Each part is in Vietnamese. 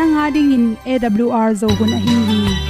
nanga dingin awr zo hun a hin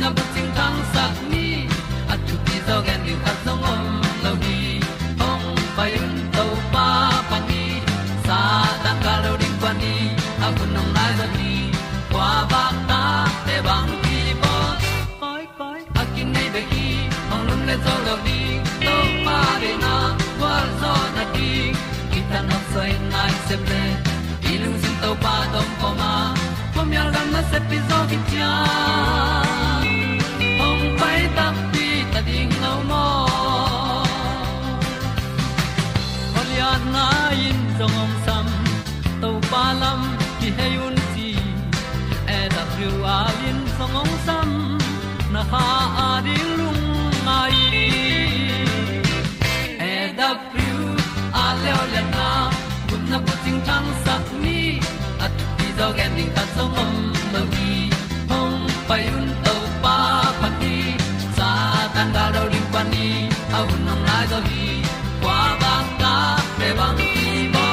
gup na bu ting tang sat ni at tu ti zo gen ni khat song om lo ni ong pai un to pa pa ni sa ta ka lo ding pa ni. A bu nong lai zo ni kwa ba ta te bang ki bo koi koi a kin nei be ki. Ong lum le zo lo ni to pa de na kwa zo na ti ki ta na sai nai se ple ilung sin to pa tom ko ma. Pom yal gam na se pi zo ki tia ding ta song om mo gi hong pai un to pa pa ni sa tan da do ri pa ni au nong lai do gi kwa ba ta pe bang ki bo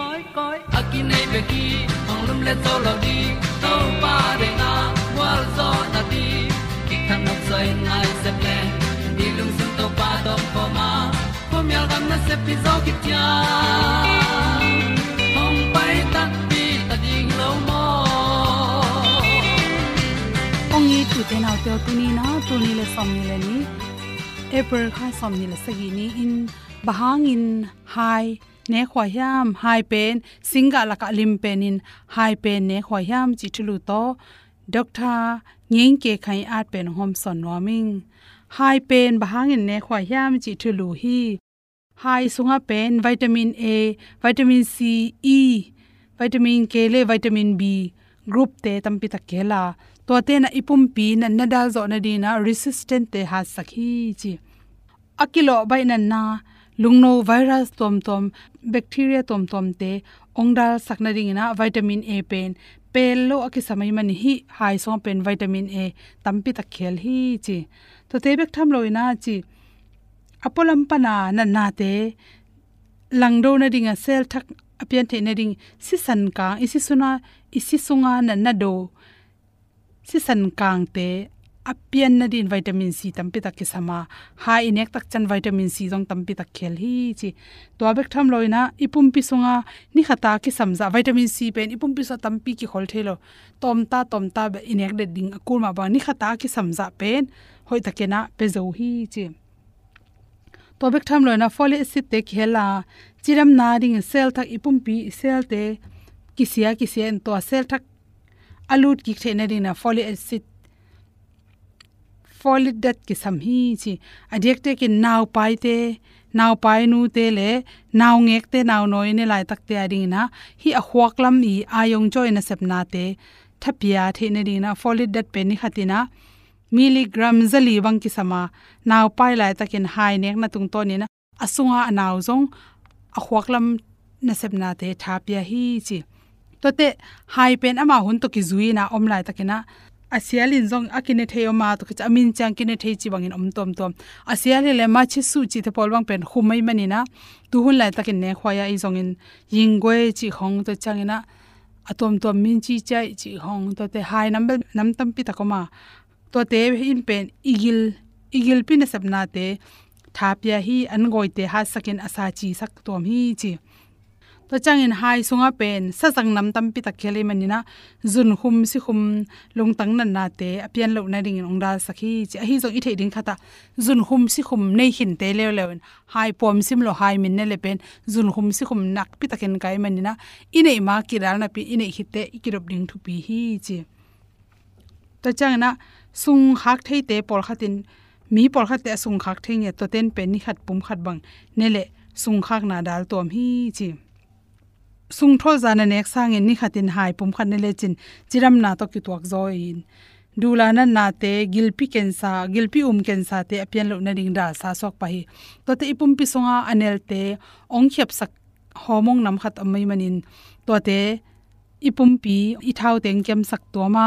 koi koi a ki nei pe ki hong lum le to lo di to pa de na wa zo na ti ki kan nok sai nai se ple ni lung sun to pa dom pa ma pom yal gam na se pi zo ki tia tu te nau te tu ni na tu ni le som ni le ni april kha som ni le sagi ni in bahang in hai ne khwa yam hai pen singa la ka lim pen in hai pen ne khwa yam chi thulu to doctor ngeng ke khai at pen hom son warming, hai pen bahangin ne khwa hiam chi thulu hi hai sunga pen vitamin a vitamin c e vitamin k le vitamin b group te tampi ta kela to te na ipum pi na na dal zo na dina resistant te ha sakhi chi. Akilo bai na na lungno virus tom tom, bacteria tom tom te ongdal sakna ring na vitamin a pen. Pel lo aki samai mani hi, hai song pen vitamin a tampi ta khel hi chi. To te bek tham loina chi. Apolam pana na na te langdo na ringa sel thak apian the na ring si san ka, isi suna, isi sunga na na do si san kang te apian na din vitamin c tampi tak kisama. Ha, inek tak chan vitamin c jong tampi tak khel hi chi. To abek tham loina ipum pi sunga, ni khata ki samza vitamin c pen, ipum pi sa tampi ki khol thelo. Tom ta tom ta be inek de ding akul ma ba, ni khata ki samza pen, hoi takena pe zo hi chi. To bek tham loina folic acid te khela chiram na ring sel thak ipum pi sel te, kisia kisia en to sel thak alut ki thena ring na folic acid. Folic dat ki sam hi chi. Adek te ki naw pai te naw pai nu te le naw ngek te naw noi ne lai tak te ading na. Hi a huak lam i ayong joy na sep na te. Thapia the ne ding na folic dat pe ni khatina milligram zali bang ki sama. Naw pai lai takin hai nek na tung to ni na. Asunga anaw zong a huak lam na sep na te. Thapia hi chi tote hai pen ama hun to ki zui na om lai takina asialin zong akine theo ma to cha min chang kine thei chi bangin om tom tom. Asiali le ma chi su chi the polwang pen khumai mani na tu hun lai takin ne khwaya i zong in yingwe chi khong to changina. Atom tom min chi chai chi hong to te hai number nam tam pi takoma. To te in pen igil igil pin sabna te. Thapya hi an goi te ha sakin asa chi sak tom hi chi. To changin hai sunga pen sa sang nam tam pi tak khele manina zun khum si khum lung tang nan na te apian lo na ring ong da sakhi chi hi zo i the ding khata zun khum si khum nei hin te le le hai pom sim lo hai min ne le pen zun khum si khum nak pi taken kai manina ine ma ki ral na pi ine hitte ikirop ding thu pi hi chi to changna sung hak thei te por khatin mi por khat te sung khak thei nge to ten pen ni khat pum khat bang nele sung khak na dal tom hi chi sung tho zana nek sang in e ni khatin hai pum khan ne le chin. Chiram na to ki tuak zo in. Dula na na te gilpi ken sa gilpi um ken sa te apian lo na ring da sa sok pa hi. To te ipum pi songa anel te ong khep sak homong nam khat amai manin. To te ipum pi i thau teng kem sak to ma.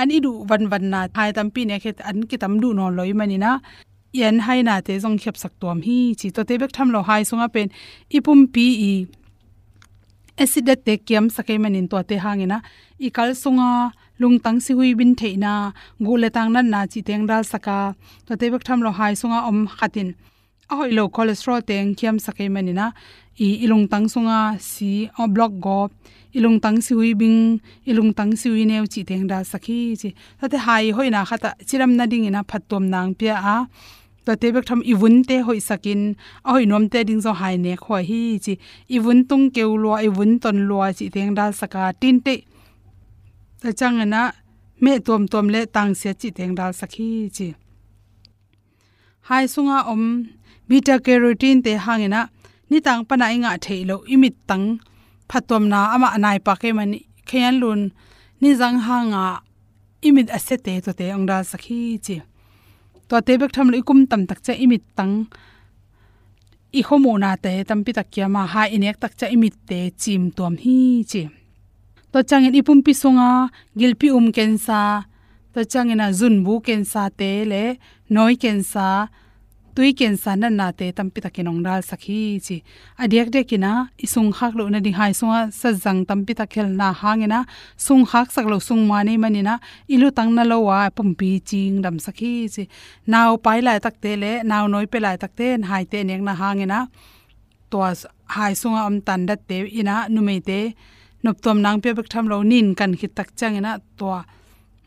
Ani du van van na hai tam pi ne khet an ki tam du no loi manina yan hai na te jong khep sak tom hi. Chi to te bek tham lo hai sunga pen ipum pi i acid te kiam sakai manin to te hangena. Ikal sunga lungtang si hui bin theina gule tang nan na chi teng dal saka. To te bek tham lo hai sunga om khatin. A hoi lo cholesterol teng kiam sakai manina. I ilung tang sunga si, o block go. Ilung tang si hui bing ilung tang si hui neu chi teng dal sakhi chi. To te hai hoina khata chiram na ding ina phatom nang pia a to te bek tham iwun te hoi sakin. A hoi nom te ding zo hai ne kho hi chi. Iwun tung keu lo iwun ton lo chi teng dal saka tin te. Ta chang na, me tom tom le tang se chi teng dal sakhi chi. Hai sunga om, beta carotene te hangena ni tang pana inga theilo imit tang. Phatom na ama anai pa ke mani khayan lun. Ni jang hanga imit asete to te ongda sakhi chi to te bek tham lui kum tam tak cha imit tang i khomu na te tam pi tak kya ma ha inek tak cha imit te chim tom hi chi to changin ipum pi songa gilpi um ken sa to changina zun bu ken sa te le noi kensa sa tui ken sa na te tam pi takinong dal sakhi chi. Adiak de kina isung khak lo na ding hai sunga sa jang tam pi takhel na hangena sung khak sak lo sung mani manina ilu tang na lo wa pum pi ching dam sakhi chi. Naw pai lai tak te le naw noi pe lai tak te, hai te nek na hangena to hai sunga am tan dat te ina nu me te. Nop tom nang pe bek tham lo nin kan khit tak changena to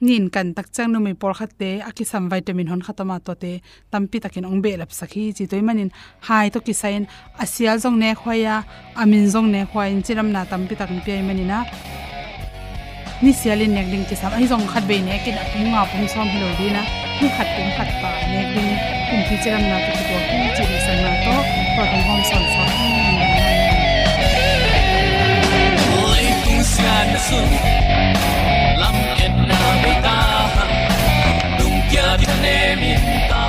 nin kan tak chang no mi por khatte aki sam vitamin hon khatama to te, tampi takin ong be lap sakhi chi toy manin. Hai to ki sain asial jong ne khoya amin jong ne khwa in chiram na tampi takin pe ai manina. Ni sialin nek ding chi sam, ai jong khat be ne kin nga pum som hilo dina hu khat pum khat pa ne ding kum ki chiram na to ki to hu chi ri san na to to tong hom san so oi, tung xa na sun name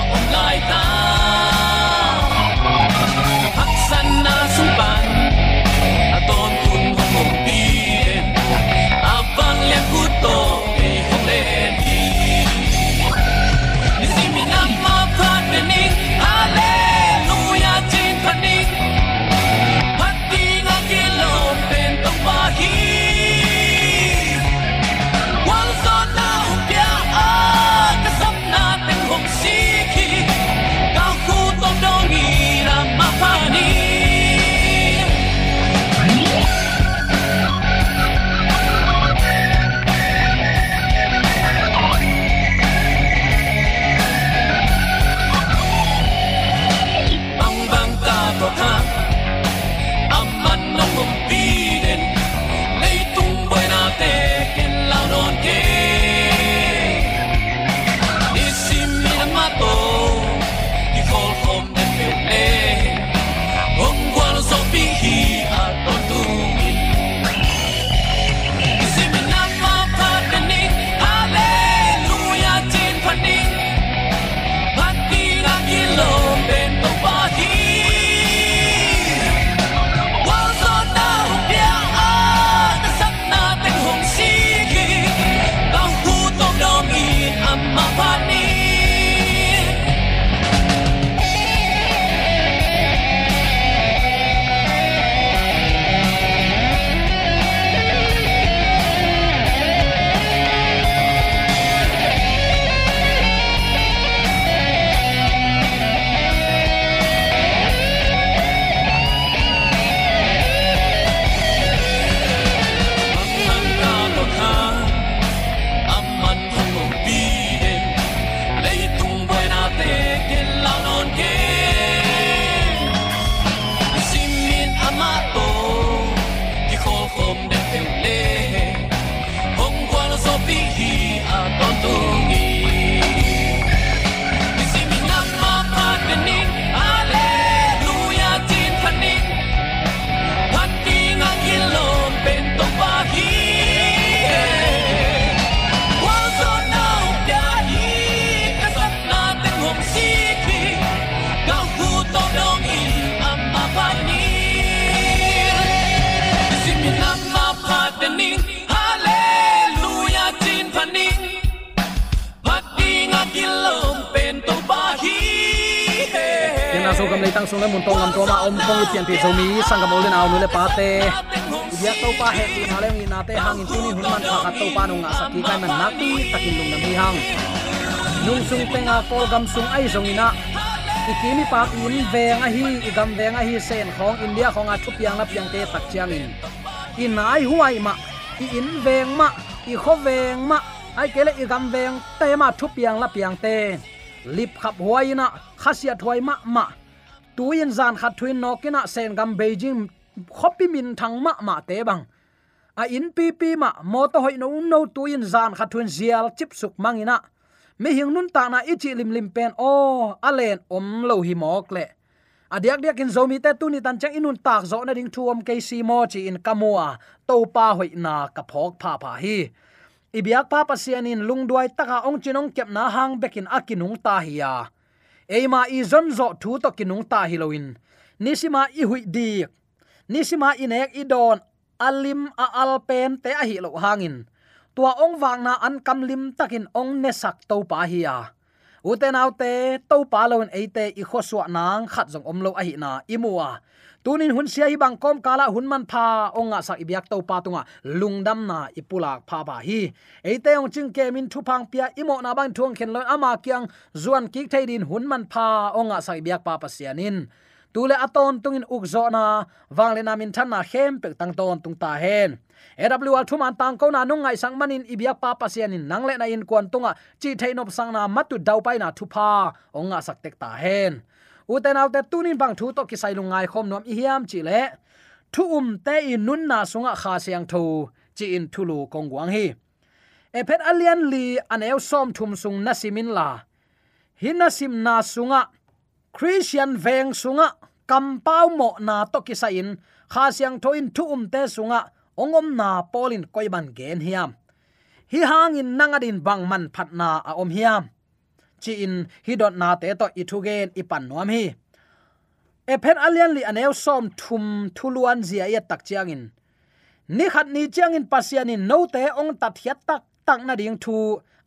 Yan aso kam leitang sung le mun tong ngam to ma om kong pian pi zomi sangam ole na nu le pa te ya to pa he ti na le ngi na te hang in tuni hun man kha khat to pa no nga saki kai man na ti takin lung nam hi hang nung sung tenga kol gam sung ai zong ina ikimi pa in veng a hi igam veng a hi sen khong india khong a thup yang lap yang te tak chiang in in ai huai ma i in veng ma i kho veng ma ai kele igam veng te ma thup yang lap yang te lip khap huaina khasia thoi ma ma tuin zan khat thuin nokina ah sen gam beijing khopi min thang ma ma te bang. A in pi pi ma, mo to hoi no no tuin zan khat thuin zial chip suk mangina ah. mi hing nun ta na ichi lim lim pen, o alen om lo hi mok le. Adiak diak in zomi te tu ni tan chang inun tak zo na ding thuam ke si mo chi in kamua, to pa hoi na ka phok pha pha hi. Ibiak pa pasianin lungduai taka ong chinong kep na hang bekin akinung ta hiya eima i zon zo thu to kinung ta hiloin nisima i hui di. Nisima inek idon alim a alpen te a hi lo hangin. Tua ong wang na an kam lim takin ong ne sak to pa hiya uten autte to pa lon eite i khoswa nang khat jong om lo a hi na imua tunin hun sia hi bang kom kala hun man pha onga sak ibyak to pa tunga. Lungdam na ipulak pha ba hi. Eite ong ching ke min thu phang pia imo na bang thuang khen lon ama kyang zuan ki theidin hun man pha onga sak ibyak pa pa sianin tule aton tungin ukzo na wangle na min than na hem pe tang ton tung ta hen. Awl thum man tang ko na nung ngai sang manin ibyak pa pa sianin nangle na in kwan tunga, chi thainop sang na matu dau pai na thu pha onga sak tek ta hen uten autte tunin bang thu to ki sai lungai khom nom i hiam, chi le. Thu um te in nun na sunga kha siang tho, chi in thulu kong wang hi. E phet alian li an eu som thum sung na simin la. Hinasim na sunga, christian veng sunga kampau mo na to kisa in kha siang tho in thu um te sunga, ongom na polin koiban gen hiam. Hi hangin nangadin bang man phatna a om hiam chi in, hi dot na te to ithu gen ipan nuam hi. E phen alian li aneu som thum thuluan zia ya tak chiang in. Ni khat ni chiang in pasian in no te ong tat hiat tak tak na ding thu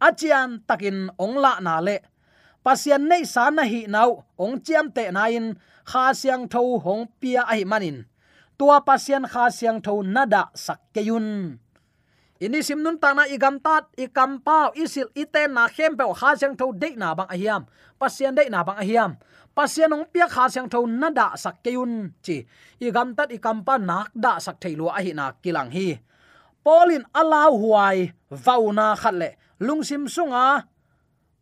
achian takin ong la na le. Pasian nei sa na hi nau, ong chiam te na in, kha siang tho hong pia ai manin tua pasian kha siang tho nada sak keyun ini sim nun ta na igam tat ikam pau isil iten na khem pe kha siang tho de na bang ahiam pasien de na bang ahiam pasien ong pia kha siang tho nada sak keun chi. Igam tat ikam pa nak da sak theilu a hi na kilang hi. Polin alau huai vauna khatle lungsim sunga,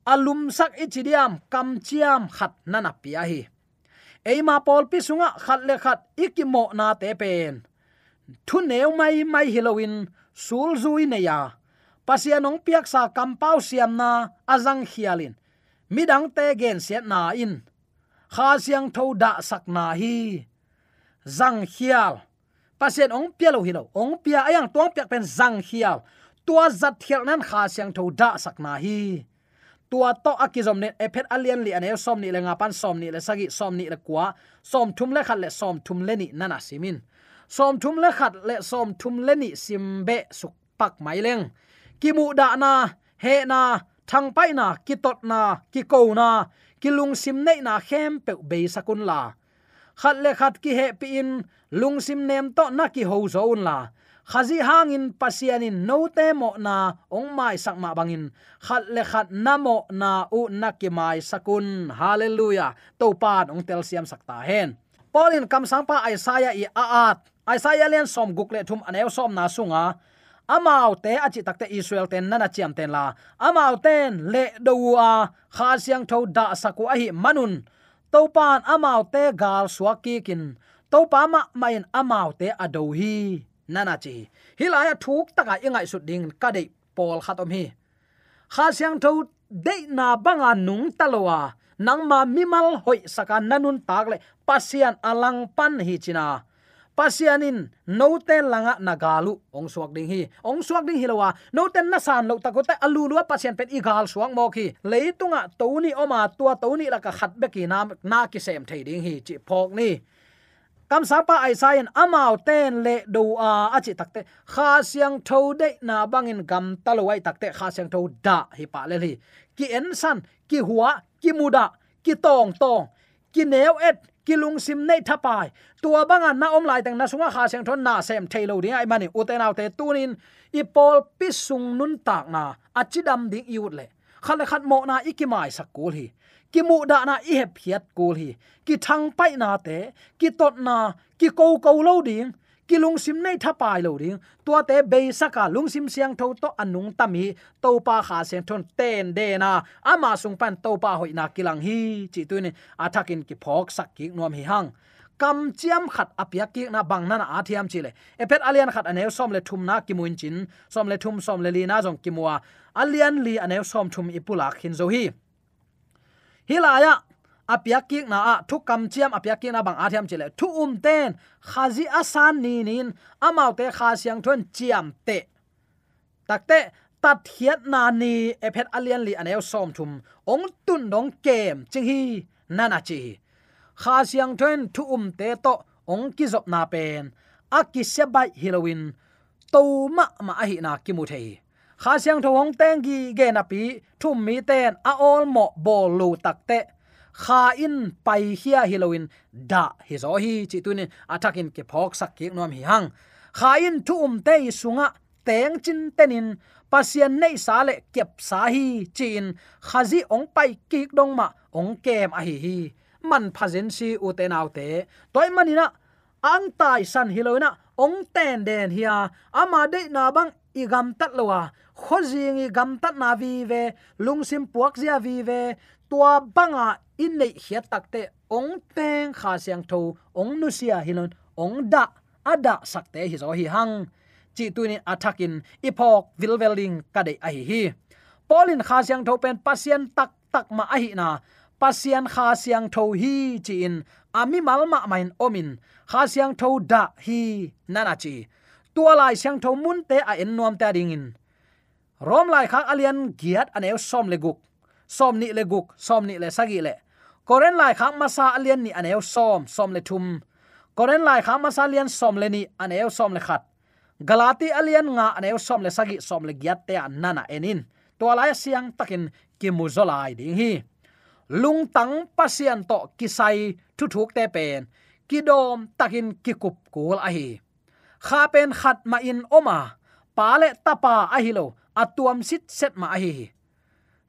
alum sak ichidiam kam chiam khat nana pia hi. Eima pol pi sunga khatle khat ikimo na te pen. Thu neu mai mai halloween sul zui ne ya. Pasia nong piak sa kampau siam na azang hialin. Midang te gen siat na in. Kha siang tho da sak na hi. Zang hial. Pasien ong pialo hilo ong pia ayang tuang piak pen zang hial. Tua zat hial nan kha siang tho da sak na hi. Tua to akizom ne ephet alien li ane, som ni le nga pan som ni le sagi, som ni le kwa, som thum le khat le, som thum le ni nana simin. Som thum le khat le som thum le ni simbe suk pak mai leng ki mu da na he na thang pai na ki tot na ki ko na ki lung sim nei na khem pe be sakun la khat le khat ki he pi in lung sim nem to na ki ho zon la khazi hangin pasianin note mo na ong mai sakma bangin khat le khat namo na u nakimai sakun hallelujah to pan ong tel siam sakta hen polin kam sangpa isaiah i aat isaiah len som gukle thum anew som na sunga. Amau te achi takte israel ten nana chiam ten la. Amau ten le dowa kha siang tho da saku ahi manun. Manun topan amau te gal suaki kin. Topa ma main amau te ado hi. Nana chi. Hilaya thuk taka ingai su ding ka dei pol khatom hi. Kha siang tho de na banga nung talowa nangma mimal hoi saka nanun takle pasian alang pan hi china. Pasianin noten langa nagalu ong suak ding hi ong suak ding hilowa noten na san lo takote alulua pasian pet igal suak mo khi leitunga toni oma tua toni la ka khat be ki nam na ki sem thei ding hi chi phok ni kam sapa ai sain amao ten le do a achi takte kha siang tho de na bangin gam talwai takte kha siang tho da hi pa le hi ki en san ki huwa ki muda ki tong tong ki neu et kilung sim nei thapai tua banga na om lai tang na sunga kha seng thon na sem thailo ding ai mani uten autte tunin i pol pisung nun tak na achidam ding iut le. Khale khat mo na ikimai sakul hi. Ki mu da na i hep hiat kul hi. Ki thang pai na te. Ki tot na ki ko ko lo ding ki lung sim nei tha pai lo ding tua te be saka lung sim siang tho to anung tami to pa kha sen thon ten de na ama sung pan to pa hoi na kilang hi chi tu ni athakin ki phok sak ki nom hi hang kam chiam khat apya ki na bang na na athiam chile epet alian khat anew som le thum na ki muin chin som le thum som le li na jong kimua alian li anew som thum ipula khin zo hi hilaya apia ki na a thu kam chiam apia ki na bang athiam chile. Thu um ten, khazi asan ni nin amau te kha siang thon chiam te. Takte tat hiat na ni ephet alian li aneu som thum. Ong tun dong kem, ching hi nana chi kha siang thon thu um te to, ong ki zop na pen. A ki se bai halloween to ma ma a hi na ki mu thei. Kha siang thong teng gi ge na pi, thum mi ten, a ol mo bol lu takte kha in pai hia halloween. Da, hi zo hi, chi tunin in ke phok sak ki nom hi hang. Kha in thu um te sunga, teng chin tenin pasian nei sa le kep sa hi chin khazi ong pai ki dong ma, ong kem a hi hi. Man phazen si u te nau te. Toy manina ang tai san hiloina ong ten den hia. Ama de na bang igam tat lowa khojing i gam tat na vi ve lungsim puak zia vi ve tua banga in nei hia takte ong teng kha siang tho, ong nu sia hilon ong da ada sakte hi zo hi hang. Chi tu ni athakin ipok vilveling kade a hi hi. Polin kha siang tho pen pasien tak tak ma a hi na. Pasien kha siang tho hi chi in ami mal ma main omin. Kha siang tho da hi nana chi. Tua lai siang tho mun te a en nuam ta ding in. Rom lai kha alian giat anew som le guk som ni le guk, som ni le sagi le. Koren lai khang ma sa alian ni aneu som som le thum. Koren lai khang ma sa alian som le ni aneu som le khat. Galati alian nga aneu som le sagi, som le giat te nana enin. To lai siang takin kimuzolai ding hi. Lung tang pasian to kisai thu thuk te pen. Kidom takin kikup kul a hi. Kha pen khat ma in oma. Pa le tapa a hi lo. Atuam sit set ma a hi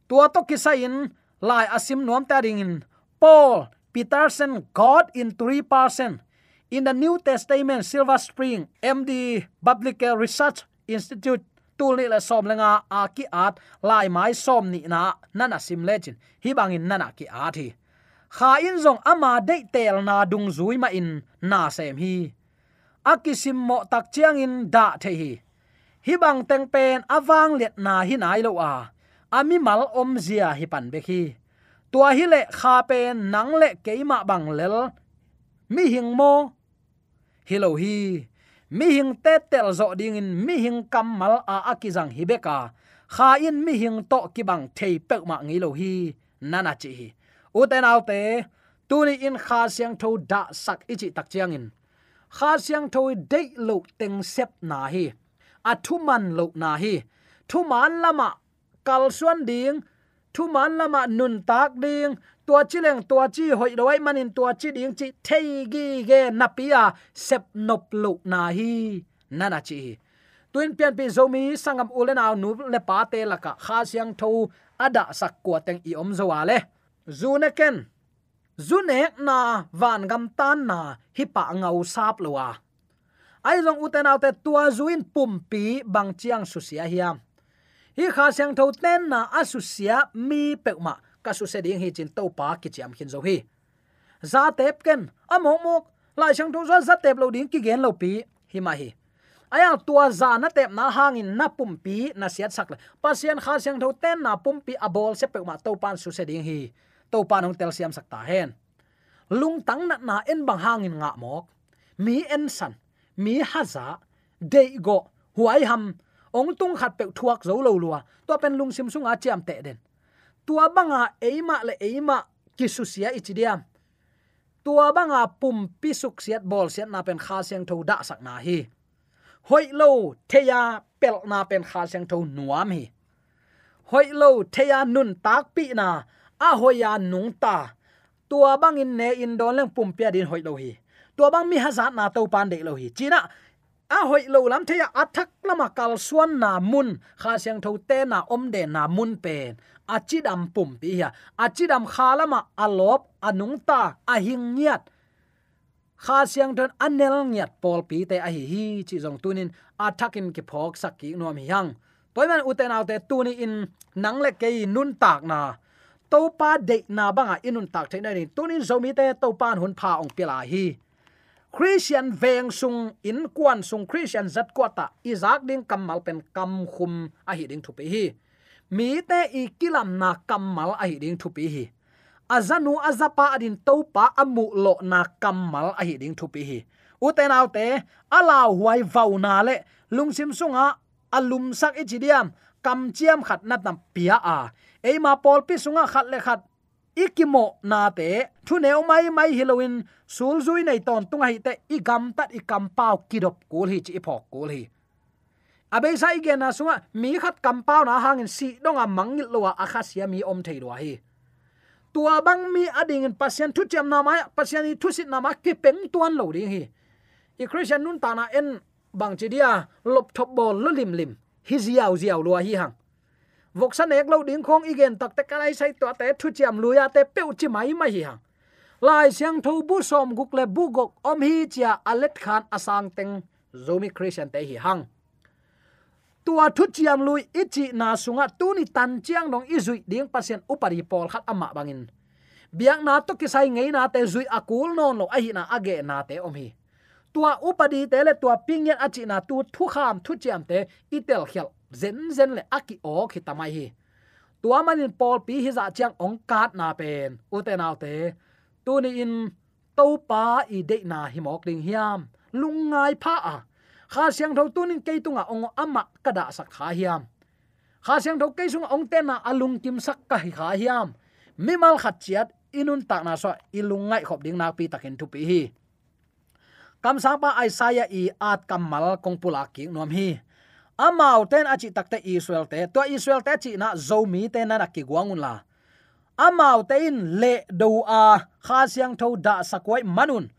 tua to kisain lai asim nuam ta ding in paul peterson, god in three person in the new testament, silver spring md biblical research institute, tu ni la som lenga a ki at lai mai som ni na nana sim legend. Hi bangin nana ki at hi. Kha in zong ama de tel na dung zui ma in, na sem hi. Akisim mo tak chiang in da the hi. Hi bang teng pen awang let na hi nai lo a ami mal om zia hi pan be khi. Tua hi le kha pe nang le keima bang lel. Mi hing mo. Hi hi. Mi hing te tel zo ding in. Mi hing kamal a akizang hibeka kha in mi hing to ki bang thei pek ma ngi lo hi. Nana chi hi. U te nau te, tu ni in kha siang tho da sak ichi tak chiang in. Kha siang tho de lo teng sep na hi. A thu man lo na hi. Thu man lama kal suan ding, thu man lama nun tak ding, tua chi leng tua chi hoi doi manin tua chi ding chi thei gi ge napia sep nop lu na hi. Nana chi. Tuin pian pi zomi sangam ulen aw nu le pa te laka kha siang tho ada sak kwa teng i om zo ale zune ken. Zune na, van gam tan na, hi pa ngau sap lowa ai long uten autte tua zuin pumpi bang chiang su sia hiam hi kha siang tho ten na Asusia mi pekma ka su se ding hi chin to pa ki cham khin zo hi. Za tep ken amo mo lai chang tho za tep lo ding ki gen lo pi. Hi ma hi. Aya tua za na tep na hangin na pum pi na siat sak la pasien kha siang tho ten na pum pi abol se pe to pan su se ding hi. To pan ong tel siam sak ta hen. Lung tang na na en bang hangin nga mok. Mi en san. Mi haza de go. Huai ham. Ong tung khat pe thuak zo lo lua to pen lung sim sunga chiam te den tua banga eima le eima kisusia ichidiam tua banga pum pisuk siat bol siat na pen kha siang tho da sak na hi hoi lo theya pel na pen kha siang tho nuam hi hoi lo theya nun tak pi na a hoya nung ta tua bang in ne in don leng pum pia din hoi lo hi tua bang mi hazat na to pan de lo hi china À, a hoi lo lam theya athak à, lama kal suan na mun, kha siang tho te na om de na mun pen achidam à, pum pi ya achidam khalama alop anung ta ahing nyat kha siang thon anel nyat pol pi te a hi hi chi jong tunin athakin ki phok sakki nom hiang toiman uten autte tuni in nang le ke nun tak na topa de na banga inun tak the ni. Tunin zomi te topan hun pha ong pila hi christian veng sung in kwan sung christian zat kwata izak ding kamal pen kam khum a hi ding thupi hi. Mi te i kilam na kamal a hi ding thupi hi. Azanu azapa adin topa amu lo na kamal a hi ding thupi hi. Uten autte ala huai vauna le lungsim sunga alum sak ichidiam kam chiam khat na tam pia a. Eima pol pi sunga khat le khat ikimo na te. Thu neu mai mai halloween sul zui nei ton tung hai te i gam tat i kam pau kidop kul hi chi phok kul hi. Abe sai ge na sunga, mi khat kam pau na hangin si donga mangil kha sia mi om thei do hi. Tua bang mi ading in pasien thu chem na mai, pasien i thu sit na ma ki peng tuan lo ding hi. I christian nun ta na en bang chi dia, lop thop bol lo lim lim. Hi ziaw ziaw lo hi hang vok san ek lo ding khong igen tak te kalai sai to te thu chiam luya te peu chi mai mai hi hang lai siang tho bu som guk le bu gok om hi chia alet khan asang teng zomi christian te hi hang. Tua thu chiam lui ichi na sunga tu ni tan chiang dong izui ding pasien upari pol khat ama bangin. Biang na to ki sai ngei na te zui akul non lo hi na age na te om hi. Tua upadi te le tua pingyan achi na tu thu kham thu chiam te itel khel zen zen le aki o khi tamai hi. Tua manin pol pi hi za chang ong kat na pen. U te naw te, tu ni in to pa i de na hi mok ding hiam. Lungai pha a. Kha siang tho tunin ke tunga ong ama kada sak kha hiam. Kha siang tho ke sung ong te na alung kim sak ka hi kha hiam. Mi mal khat chiat, inun tak na so ilungai khop ding na pi takin tu pi hi. Kam sa pa isaiah i at kamal kong pula ki nom hi amau ten achi takte israel te. To israel te chi na zomi te na ki guangun la. Amau te in le do a kha siang tho da sakwai manun.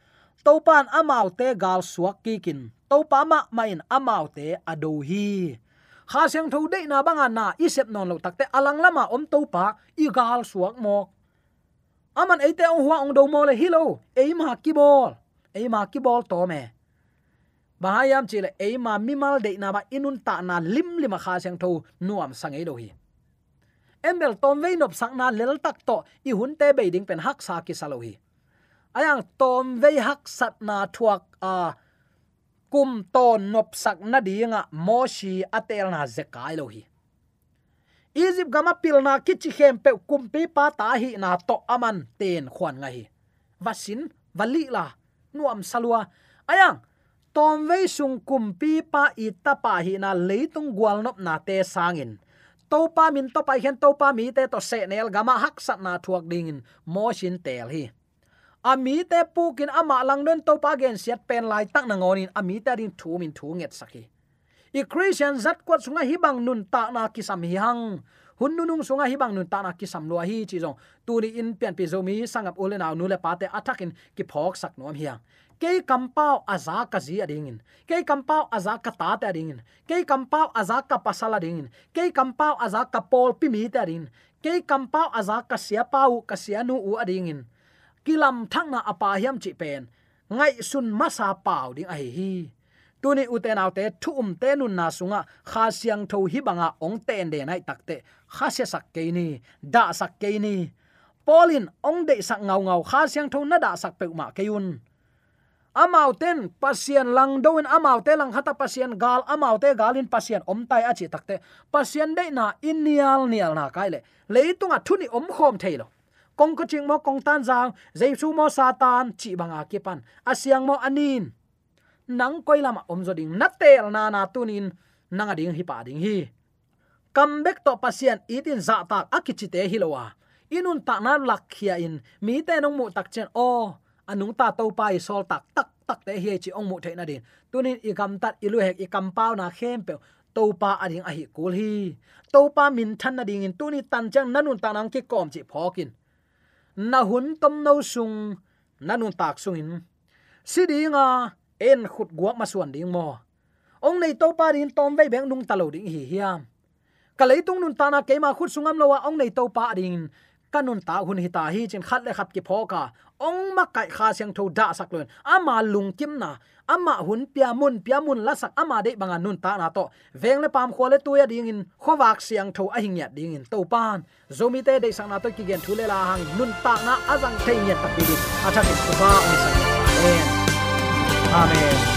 Topan amau te gal suak ki kin. Topa ma main amau te ado hi. Kha siang tho de na banga na isep non lo takte alang lama om topa i gal suak mo aman eite ong huwa ong do mo le hilo eima ki bol. Eima ki bol to me bahayam chile eima, mimal de na ba inun ta na lim, lima kha sang tho, nuam sang e do hi embel, tom vein op sang na lel, tak, to i hun te be ding, pen, hak, sa ki salo hi ayang, tom ve hak sat na, thuak, a, kum ton nop, sak, na dinga moshi atel, na zekai lo hi egypt, gama pilna kichi hem pe kumpi pa, ta, hi, na, to, aman, ten khwan nga, hi. Vasin, vali, la, nuam, salua. Ayang tom ve sung kumpi pa ita pa hi na leitung gwal nop na te sangin. To pa min to pa hen to pa mi te to se nel gama hak sat na thuak dingin. Mo shin tel hi. Ami te pukin ama lang don to pa gen siat pen lai tak na ngonin. Ami ta ding thu min thu nget saki i christian zat kwat sunga hibang nun ta na ki sam hi hang. Hun nunung sunga hibang nun ta na ki sam lo hi chi jong tu ni in pian pi zo mi sangap ule na nu le pa te athakin ki phok sak nom hiang ke kampau aza ka zi adingin ke kampau aza ka ta ta adingin ke kampau aza ka pasala adingin ke kampau aza ka pol pi mi ta adingin ke kampau aza ka sia pau ka sia nu u à adingin kilam thang na à apa hiam chi pen ngai sun masa pau ding ai à hi tuni uten autte thu um te nun na sunga kha siang tho hi banga ong ten de nai takte kha se sak ke ni da sak ke ni. Polin ong de sak ngau ngau, kha siang tho na da sak pe ma ke amau ten pasien lang doin amau te lang hata pasien gal amau te galin pasien om tai achi takte pasien de na inial nial na kaile leitunga thuni om khom thailo kong ko ching mo kong tan jang jaisu mo satan, chi banga ki pan. Asyang mo anin. Nang koi lama om zo ding natel na na tunin, nanga ding hi pa ding hi. Comeback to pasien itin za tak akichite hilowa. Inun ta na lakhia in, mi te nong mu tak chen o anung ta to pa i sol tak tak tak te hi chi ong mu the na din. Tunin i gam tat ilu hek i kam pau na khem pe. To pa ading a hi kul hi. To pa min than na ding in tuni tan chang nanun ta nang ki kom chi phokin na hun tom no sung nanun tak sung in. Sidinga en khut guak ma suan ding mo. Ong nei to pa rin tom ve beng nung talo ding hi hiam. Ka leitung nun ta na ke ma khut sungam lowa ong nei to pa ding kanun ta hun hi ta hi chen khat le khat ki phoka ong ma kai kha siang tho da sak lon ama lung kim na ama hun pia mun pia mun la sak ama de banga nun ta na to veng le pam khole tu ya ding in khowak siang tho a hing ya ding in to pan zomi te de sang na to ki gen thule la hang nun ta na azang thei nya tak bi a tha ki ba mi sang amen amen